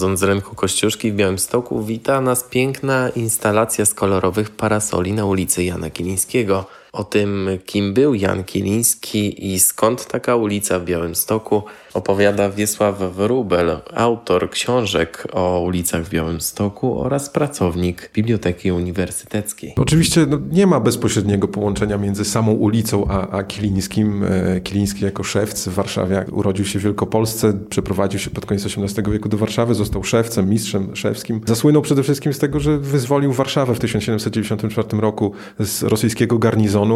Wychodząc z rynku Kościuszki w Białymstoku, wita nas piękna instalacja z kolorowych parasoli na ulicy Jana Kilińskiego. O tym, kim był Jan Kiliński i skąd taka ulica w Białymstoku, opowiada Wiesław Wrubel, autor książek o ulicach w Białymstoku oraz pracownik Biblioteki Uniwersyteckiej. Oczywiście no, nie ma bezpośredniego połączenia między samą ulicą a, a Kilińskim. E, Kiliński jako szewc w Warszawie urodził się w Wielkopolsce, przeprowadził się pod koniec XVIII wieku do Warszawy, został szewcem, mistrzem szewskim. Zasłynął przede wszystkim z tego, że wyzwolił Warszawę w 1794 roku z rosyjskiego garnizonu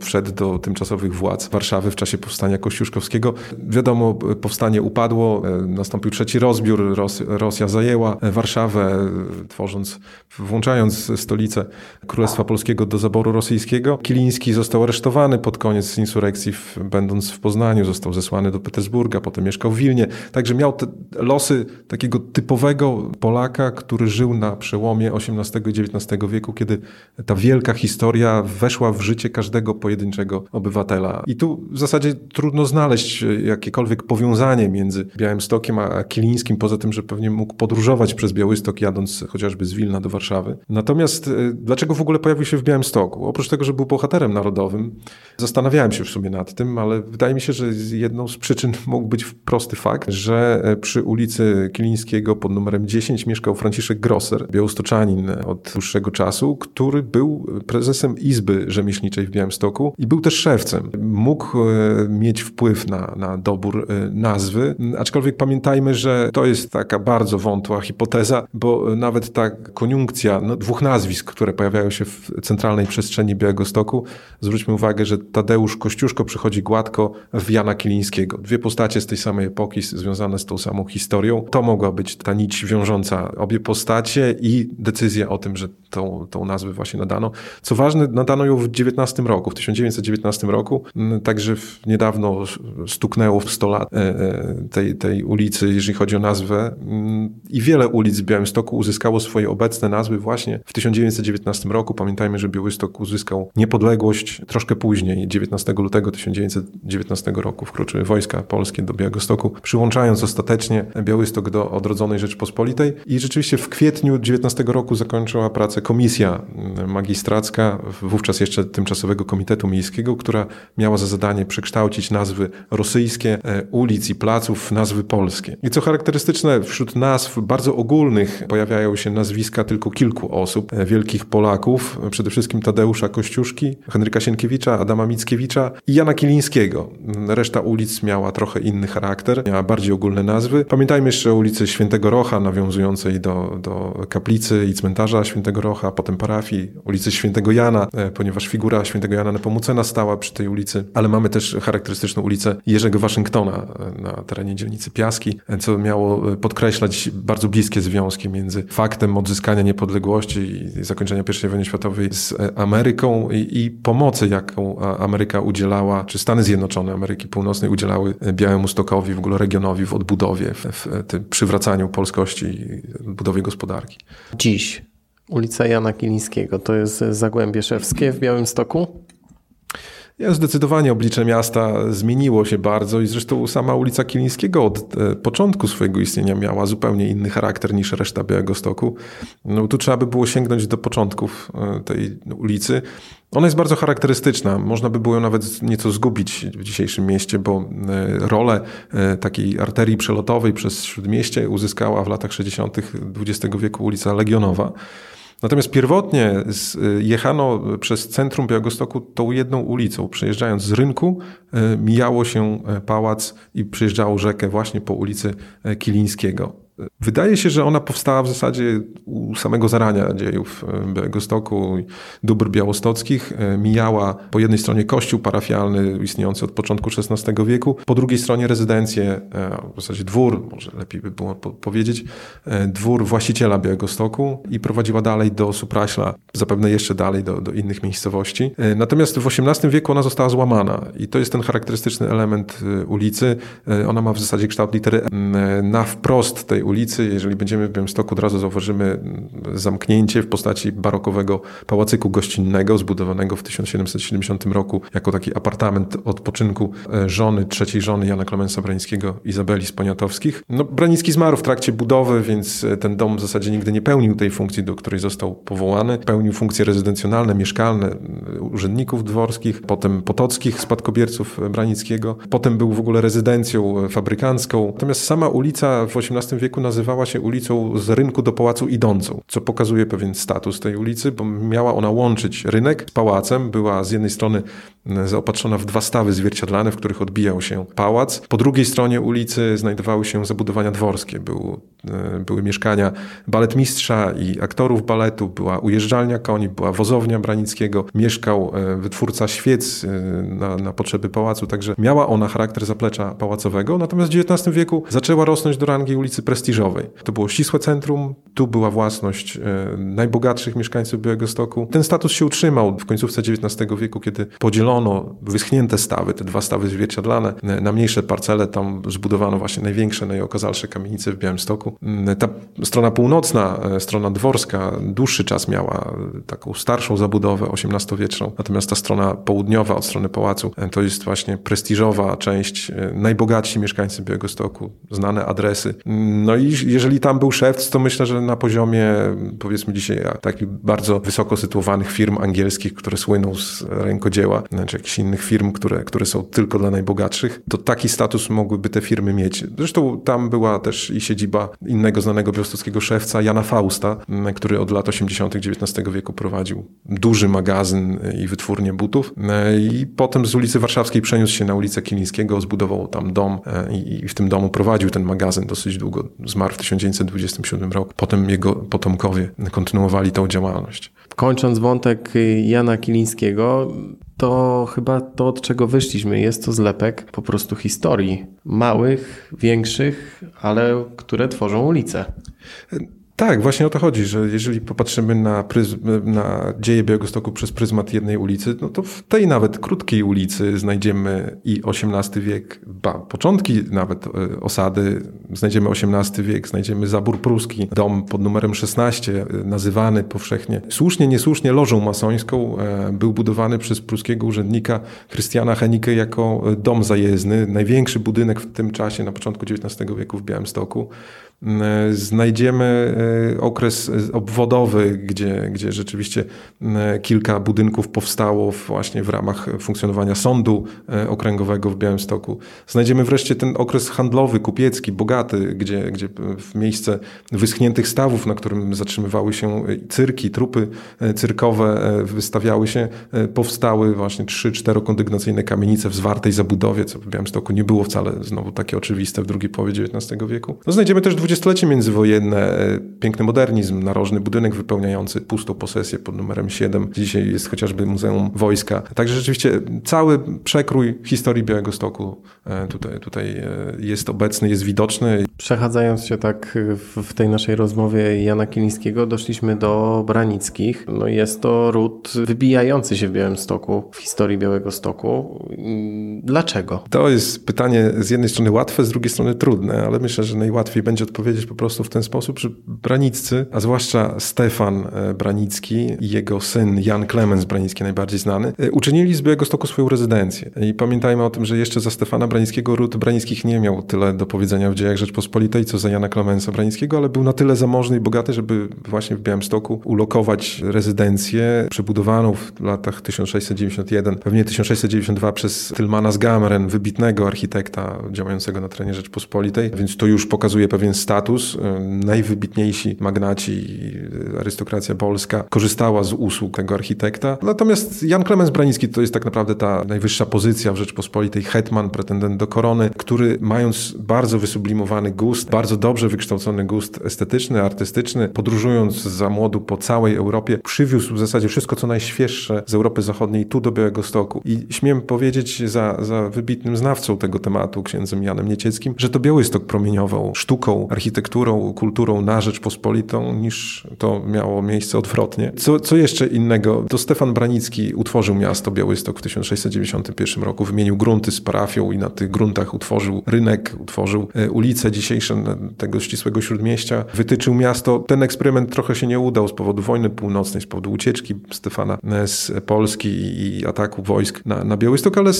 wszedł do tymczasowych władz Warszawy w czasie powstania kościuszkowskiego. Wiadomo, powstanie upadło, e, nastąpił trzeci rozbiór, Ros Rosja zajęła Warszawę, tworząc, włączając stolicę Królestwa Polskiego do zaboru rosyjskiego. Kiliński został aresztowany pod koniec insurrekcji, będąc w Poznaniu, został zesłany do Petersburga, potem mieszkał w Wilnie. Także miał te losy takiego typowego Polaka, który żył na przełomie XVIII i XIX wieku, kiedy ta wielka historia weszła w życie każdego pojedynczego obywatela. I tu w zasadzie trudno znaleźć jakiekolwiek powiązanie między Białymstokiem a Kilińskim, poza tym, że pewnie mógł podróżować przez Białystok, jadąc chociażby z Wilna do Warszawy. Natomiast e, dlaczego w ogóle pojawił się w Białymstoku? Oprócz tego, że był bohaterem narodowym, zastanawiałem się w sumie nad tym, ale wydaje mi się, że jedną z przyczyn mógł być prosty fakt, że e, przy ulicy Kilińskiego pod numerem 10 mieszkał Franciszek Grosser, białostoczanin od dłuższego czasu, który był prezesem Izby Rzemieślniczej w Białymstoku i był też szewcem. Mógł e, mieć wpływ na, na dobór e, nazwy, aczkolwiek pamiętajmy, że to jest taka bardzo wątła hipoteza, bo nawet ta koniunkcja no, dwóch nazwisk, które pojawiają się w centralnej przestrzeni Białegostoku, zwróćmy uwagę, że Tadeusz Kościuszko przychodzi gładko w Jana Kilińskiego. Dwie postacie z tej samej epoki, związane z tą samą historią. To mogła być ta nić wiążąca obie postacie i decyzja o tym, że tą, tą nazwę właśnie nadano. Co ważne, nadano ją w XIX roku, w 1919 roku, mm, także niedawno stuknęło w 100 lat e, e, tej, tej ulicy, jeżeli chodzi o nazwę. Mm, i wiele ulic w Białymstoku uzyskało swoje obecne nazwy właśnie w 1919 roku. Pamiętajmy, że Białystok uzyskał niepodległość troszkę później, 19 lutego 1919 roku wkroczyły wojska polskie do Białegostoku, przyłączając ostatecznie Białystok do odrodzonej Rzeczpospolitej i rzeczywiście w kwietniu 19 roku zakończyła pracę komisja mm, magistracka, wówczas jeszcze tymczasowa Komitetu Miejskiego, która miała za zadanie przekształcić nazwy rosyjskie e, ulic i placów w nazwy polskie. I co charakterystyczne, wśród nazw bardzo ogólnych pojawiają się nazwiska tylko kilku osób, e, wielkich Polaków, przede wszystkim Tadeusza Kościuszki, Henryka Sienkiewicza, Adama Mickiewicza i Jana Kilińskiego. Reszta ulic miała trochę inny charakter, miała bardziej ogólne nazwy. Pamiętajmy jeszcze o ulicy Świętego Rocha, nawiązującej do, do kaplicy i cmentarza Świętego Rocha, potem parafii, ulicy Świętego Jana, e, ponieważ figura świętego Jana Nepomucena stała przy tej ulicy, ale mamy też charakterystyczną ulicę Jerzego Waszyngtona na terenie dzielnicy Piaski, co miało podkreślać bardzo bliskie związki między faktem odzyskania niepodległości i zakończenia I wojny światowej z Ameryką i, i pomocy, jaką Ameryka udzielała, czy Stany Zjednoczone Ameryki Północnej udzielały Białemu Stokowi, w ogóle regionowi w odbudowie, w, w tym przywracaniu polskości i budowie gospodarki. Dziś ulica Jana Kilińskiego. To jest Zagłębie Szewskie w Białymstoku? Ja zdecydowanie oblicze miasta zmieniło się bardzo i zresztą sama ulica Kilińskiego od e, początku swojego istnienia miała zupełnie inny charakter niż reszta Białegostoku. No, tu trzeba by było sięgnąć do początków e, tej ulicy. Ona jest bardzo charakterystyczna. Można by było ją nawet nieco zgubić w dzisiejszym mieście, bo e, rolę takiej arterii przelotowej przez Śródmieście uzyskała w latach 60. XX wieku ulica Legionowa. Natomiast pierwotnie jechano przez centrum Białegostoku tą jedną ulicą. Przejeżdżając z rynku, e, mijało się e, pałac i przejeżdżało rzekę właśnie po ulicy Kilińskiego. Wydaje się, że ona powstała w zasadzie u samego zarania dziejów Białegostoku, dóbr białostockich. Mijała po jednej stronie kościół parafialny istniejący od początku XVI wieku, po drugiej stronie rezydencję, w zasadzie dwór, może lepiej by było powiedzieć, dwór właściciela Białegostoku i prowadziła dalej do Supraśla, zapewne jeszcze dalej do, do innych miejscowości. Natomiast w XVIII wieku ona została złamana i to jest ten charakterystyczny element ulicy. Ona ma w zasadzie kształt litery na wprost tej ulicy, jeżeli będziemy w Białymstoku, od razu zauważymy zamknięcie w postaci barokowego pałacyku gościnnego, zbudowanego w 1770 roku jako taki apartament odpoczynku e, żony, trzeciej żony Jana Klemensa Branickiego, Izabeli z Poniatowskich. No, Branicki zmarł w trakcie budowy, więc e, ten dom w zasadzie nigdy nie pełnił tej funkcji, do której został powołany. Pełnił funkcje rezydencjonalne, mieszkalne urzędników dworskich, potem potockich spadkobierców Branickiego. Potem był w ogóle rezydencją fabrykancką. Natomiast sama ulica w XVIII wieku nazywała się ulicą z rynku do pałacu idącą, co pokazuje pewien status tej ulicy, bo miała ona łączyć rynek z pałacem. Była z jednej strony zaopatrzona w dwa stawy zwierciadlane, w których odbijał się pałac. Po drugiej stronie ulicy znajdowały się zabudowania dworskie. Był, e, były mieszkania baletmistrza i aktorów baletu, była ujeżdżalnia koni, była wozownia Branickiego, mieszkał e, wytwórca świec e, na, na potrzeby pałacu, także miała ona charakter zaplecza pałacowego. Natomiast w XIX wieku zaczęła rosnąć do rangi ulicy prestiżowej. To było ścisłe centrum, tu była własność najbogatszych mieszkańców Białegostoku. Ten status się utrzymał w końcówce XIX wieku, kiedy podzielono wyschnięte stawy, te dwa stawy zwierciadlane, na mniejsze parcele tam zbudowano właśnie największe, najokazalsze kamienice w Białymstoku. Ta strona północna, e, strona dworska dłuższy czas miała taką starszą zabudowę XVIII-wieczną, natomiast ta strona południowa od strony pałacu e, to jest właśnie prestiżowa część, e, najbogatsi mieszkańcy Białegostoku, znane adresy. No i jeżeli tam był szewc, to myślę, że na poziomie powiedzmy dzisiaj takich bardzo wysoko sytuowanych firm angielskich, które słyną z rękodzieła, czy jakichś innych firm, które, które są tylko dla najbogatszych, to taki status mogłyby te firmy mieć. Zresztą tam była też i siedziba innego znanego białostockiego szewca, Jana Fausta, który od lat 80. XIX wieku prowadził duży magazyn i wytwórnię butów. I potem z ulicy Warszawskiej przeniósł się na ulicę Kilińskiego, zbudował tam dom i w tym domu prowadził ten magazyn dosyć długo. Zmarł w 1927 roku. Potem jego potomkowie kontynuowali tą działalność. Kończąc wątek Jana Kilińskiego, to chyba to, od czego wyszliśmy, jest to zlepek po prostu historii. Małych, większych, ale które tworzą ulice. Tak, właśnie o to chodzi, że jeżeli popatrzymy na, pryzm, na dzieje Białegostoku przez pryzmat jednej ulicy, no to w tej nawet krótkiej ulicy znajdziemy i XVIII wiek, ba, początki nawet e, osady, znajdziemy XVIII wiek, znajdziemy zabór pruski, dom pod numerem 16, e, nazywany powszechnie, słusznie, niesłusznie lożą masońską, e, był budowany przez pruskiego urzędnika Christiana Henike jako dom zajezdny, największy budynek w tym czasie, na początku XIX wieku w Białymstoku. E, znajdziemy e, okres obwodowy, gdzie, gdzie rzeczywiście e, kilka budynków powstało właśnie w ramach funkcjonowania sądu okręgowego w Białymstoku. Znajdziemy wreszcie ten okres handlowy, kupiecki, bogaty, gdzie, gdzie w miejsce wyschniętych stawów, na którym zatrzymywały się cyrki, trupy cyrkowe, wystawiały się, powstały właśnie trzy, czterokondygnacyjne kamienice w zwartej zabudowie, co w Białymstoku nie było wcale znowu takie oczywiste w drugiej połowie XIX wieku. No, znajdziemy też dwudziestolecie międzywojenne, e, piękny modernizm, narożny budynek wypełniający pustą posesję pod numerem 7. Dzisiaj jest chociażby Muzeum Wojska. Także rzeczywiście cały przekrój historii Białego Stoku e, tutaj, tutaj e, jest obecny, jest widoczny. Przechadzając się tak w tej naszej rozmowie Jana Kilińskiego, doszliśmy do Branickich. No jest to ród wybijający się w Białymstoku, w historii Białego Stoku. Dlaczego? To jest pytanie z jednej strony łatwe, z drugiej strony trudne, ale myślę, że najłatwiej będzie odpowiedzieć po prostu w ten sposób, że Braniccy, a zwłaszcza Stefan e, Branicki i jego syn Jan Klemens Branicki, najbardziej znany, e, uczynili z Białegostoku swoją rezydencję. I pamiętajmy o tym, że jeszcze za Stefana Branickiego ród Branickich nie miał tyle do powiedzenia w dziejach Rzeczpospolitej, co za Jana Klemensa Branickiego, ale był na tyle zamożny i bogaty, żeby właśnie w Białymstoku ulokować rezydencję przebudowaną w latach 1691, pewnie 1692 przez Tylmana z Gameren, wybitnego architekta działającego na terenie Rzeczpospolitej, więc to już pokazuje pewien status. Najwybitniejsi magnaci, arystokracja polska korzystała z usług tego architekta. Natomiast Jan Klemens Branicki to jest tak naprawdę ta najwyższa pozycja w Rzeczpospolitej, hetman, pretendent do korony, który mając bardzo wysublimowany gust, bardzo dobrze wykształcony gust estetyczny, artystyczny, podróżując za młodu po całej Europie, przywiózł w zasadzie wszystko, co najświeższe z Europy Zachodniej tu do Białego Stoku. I śmiem powiedzieć za, za wybitnym znawcą tego tematu, księdzem Janem Niecieckim, że to Białystok promieniował sztuką, kulturą na Rzeczpospolitą, niż to miało miejsce odwrotnie. Co, co jeszcze innego? To Stefan Branicki utworzył miasto Białystok w 1691 roku, wymienił grunty z parafią i na tych gruntach utworzył rynek, utworzył e, ulice dzisiejsze tego ścisłego śródmieścia, wytyczył miasto. Ten eksperyment trochę się nie udał z powodu wojny północnej, z powodu ucieczki Stefana z Polski i ataku wojsk na, na Białystok, ale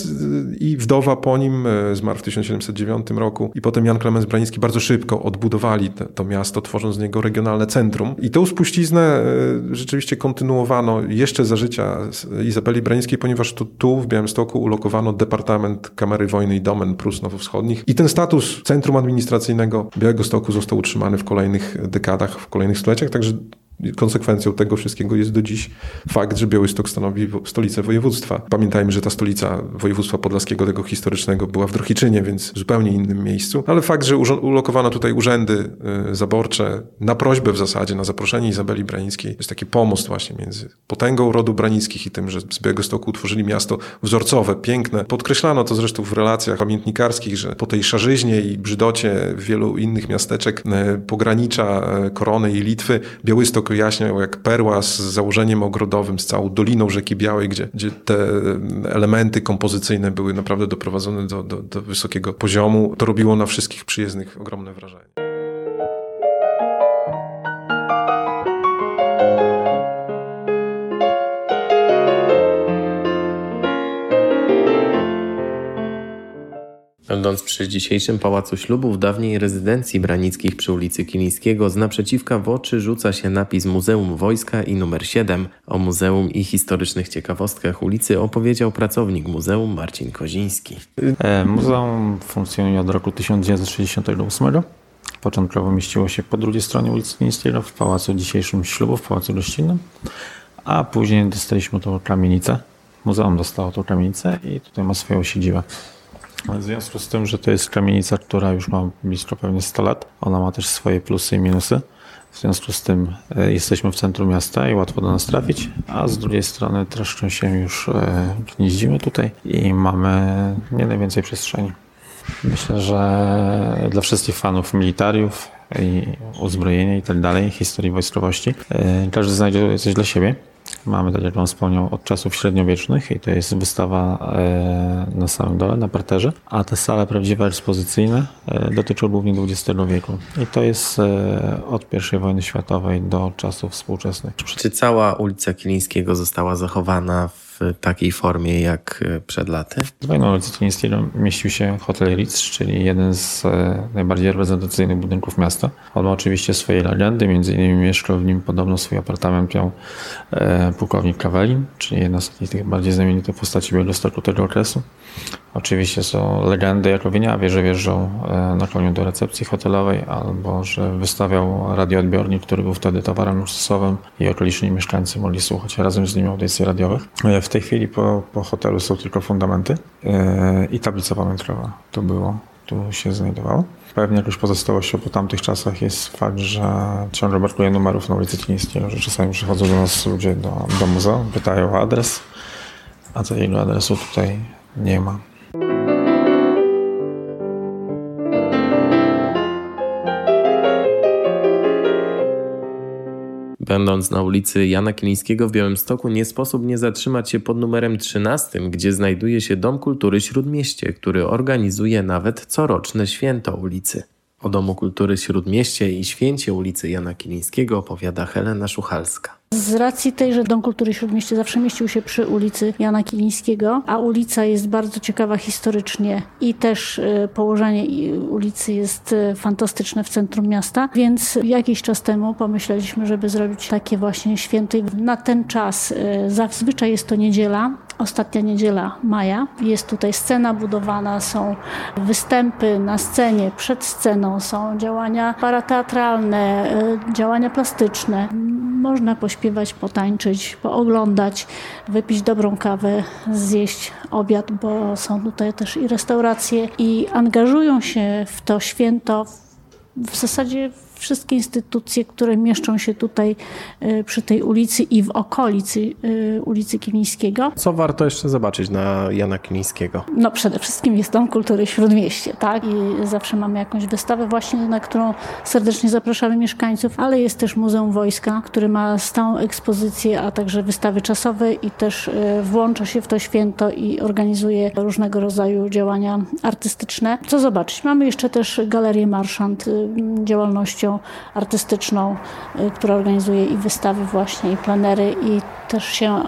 i wdowa po nim e, zmarł w 1709 roku i potem Jan Klemens Branicki bardzo szybko odbudowali te, to miasto, tworząc z niego regionalne centrum. I tą spuściznę e, rzeczywiście kontynuowano jeszcze za życia Izabeli Branickiej, ponieważ tu, tu w Białymstoku ulokowano Departament Kamery Wojny i Domen Prus Nowowschodnich i ten status centrum administracyjnego Białego Stoku został utrzymany w kolejnych dekadach, w kolejnych stuleciach, także konsekwencją tego wszystkiego jest do dziś fakt, że Białystok stanowi stolicę województwa. Pamiętajmy, że ta stolica województwa podlaskiego, tego historycznego, była w Drohiczynie, więc w zupełnie innym miejscu. Ale fakt, że ulokowano tutaj urzędy y, zaborcze na prośbę w zasadzie, na zaproszenie Izabeli Branickiej, jest taki pomost właśnie między potęgą rodu Branickich i tym, że z Białegostoku utworzyli miasto wzorcowe, piękne. Podkreślano to zresztą w relacjach pamiętnikarskich, że po tej szarzyźnie i brzydocie wielu innych miasteczek y, pogranicza y, Korony i Litwy, Białystok jaśniał jak perła z założeniem ogrodowym, z całą doliną rzeki Białej, gdzie, gdzie te elementy kompozycyjne były naprawdę doprowadzone do, do, do wysokiego poziomu. To robiło na wszystkich przyjezdnych ogromne wrażenie. Będąc przy dzisiejszym Pałacu Ślubów, dawniej rezydencji Branickich przy ulicy Kilińskiego, z naprzeciwka w oczy rzuca się napis Muzeum Wojska i numer 7. O muzeum i historycznych ciekawostkach ulicy opowiedział pracownik muzeum Marcin Koziński. E, muzeum funkcjonuje od roku 1968. Początkowo mieściło się po drugiej stronie ulicy Kilińskiego w Pałacu dzisiejszym Ślubów, w Pałacu Gościnnym, a później dostaliśmy tą kamienicę. Muzeum dostało tą kamienicę i tutaj ma swoją siedzibę. W związku z tym, że to jest kamienica, która już ma blisko pewnie 100 lat, ona ma też swoje plusy i minusy. W związku z tym e, jesteśmy w centrum miasta i łatwo do nas trafić, a z drugiej strony troszkę się już e, gnieździmy tutaj i mamy nie najwięcej przestrzeni. Myślę, że dla wszystkich fanów militariów i uzbrojenia i tak dalej, historii wojskowości, e, każdy znajdzie coś dla siebie. Mamy, tak jak Wam wspomniał, od czasów średniowiecznych i to jest wystawa e, na samym dole, na parterze, a te sale prawdziwe ekspozycyjne e, dotyczą głównie XX wieku. I to jest e, od I wojny światowej do czasów współczesnych. Czy cała ulica Kilińskiego została zachowana w w takiej formie jak e, przed laty? Z wojną Licytyńskiego mieścił się hotel Ritz, czyli jeden z e, najbardziej reprezentacyjnych budynków miasta. On ma oczywiście swoje legendy, między innymi mieszkał w nim podobno swój apartament miał e, pułkownik Kawelin, czyli jedna z tych bardziej znamienitych postaci Białegostoku tego okresu. Oczywiście są legendy, jak o Wieniawie, że wjeżdżał na koniu do recepcji hotelowej albo że wystawiał radioodbiornik, który był wtedy towarem luksusowym i okoliczni mieszkańcy mogli słuchać razem z nim audycji radiowych. W tej chwili po, po hotelu są tylko fundamenty yy, i tablica pamiątkowa. To było, tu się znajdowało. Pewnie jakąś pozostałością po tamtych czasach jest fakt, że ciągle brakuje numerów na ulicy Cińskiej, że czasami przychodzą do nas ludzie do, do muzeum, pytają o adres, a tego adresu tutaj nie ma. Będąc na ulicy Jana Kilińskiego w Białymstoku, nie sposób nie zatrzymać się pod numerem 13, gdzie znajduje się Dom Kultury Śródmieście, który organizuje nawet coroczne święto ulicy. O Domu Kultury Śródmieście i święcie ulicy Jana Kilińskiego opowiada Helena Szuchalska. Z racji tej, że Dom Kultury Śródmieście zawsze mieścił się przy ulicy Jana Kilińskiego, a ulica jest bardzo ciekawa historycznie i też e, położenie ulicy jest e, fantastyczne w centrum miasta, więc jakiś czas temu pomyśleliśmy, żeby zrobić takie właśnie święto. Na ten czas e, zazwyczaj jest to niedziela, ostatnia niedziela maja. Jest tutaj scena budowana, są występy na scenie, przed sceną, są działania parateatralne, działania plastyczne. Można pośpiewać, potańczyć, pooglądać, wypić dobrą kawę, zjeść obiad, bo są tutaj też i restauracje i angażują się w to święto w zasadzie wszystkie instytucje, które mieszczą się tutaj y, przy tej ulicy i w okolicy y, ulicy Kilińskiego. Co warto jeszcze zobaczyć na Jana Kilińskiego? No przede wszystkim jest Dom Kultury Śródmieście, tak? I zawsze mamy jakąś wystawę właśnie, na którą serdecznie zapraszamy mieszkańców, ale jest też Muzeum Wojska, który ma stałą ekspozycję, a także wystawy czasowe i też y, włącza się w to święto i organizuje różnego rodzaju działania artystyczne. Co zobaczyć? Mamy jeszcze też Galerię Marszant działalnością artystyczną, y, która organizuje i wystawy właśnie, i plenery, i też się e,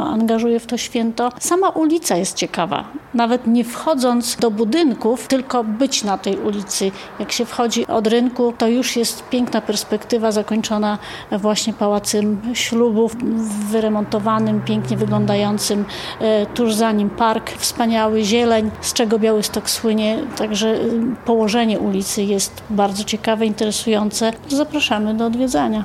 angażuje w to święto. Sama ulica jest ciekawa. Nawet nie wchodząc do budynków, tylko być na tej ulicy. Jak się wchodzi od rynku, to już jest piękna perspektywa zakończona właśnie pałacem ślubów, wyremontowanym, pięknie wyglądającym. E, tuż za nim park wspaniały, zieleń, z czego Białystok słynie. Także y, położenie ulicy jest bardzo ciekawe, interesujące. Zapraszamy do odwiedzania.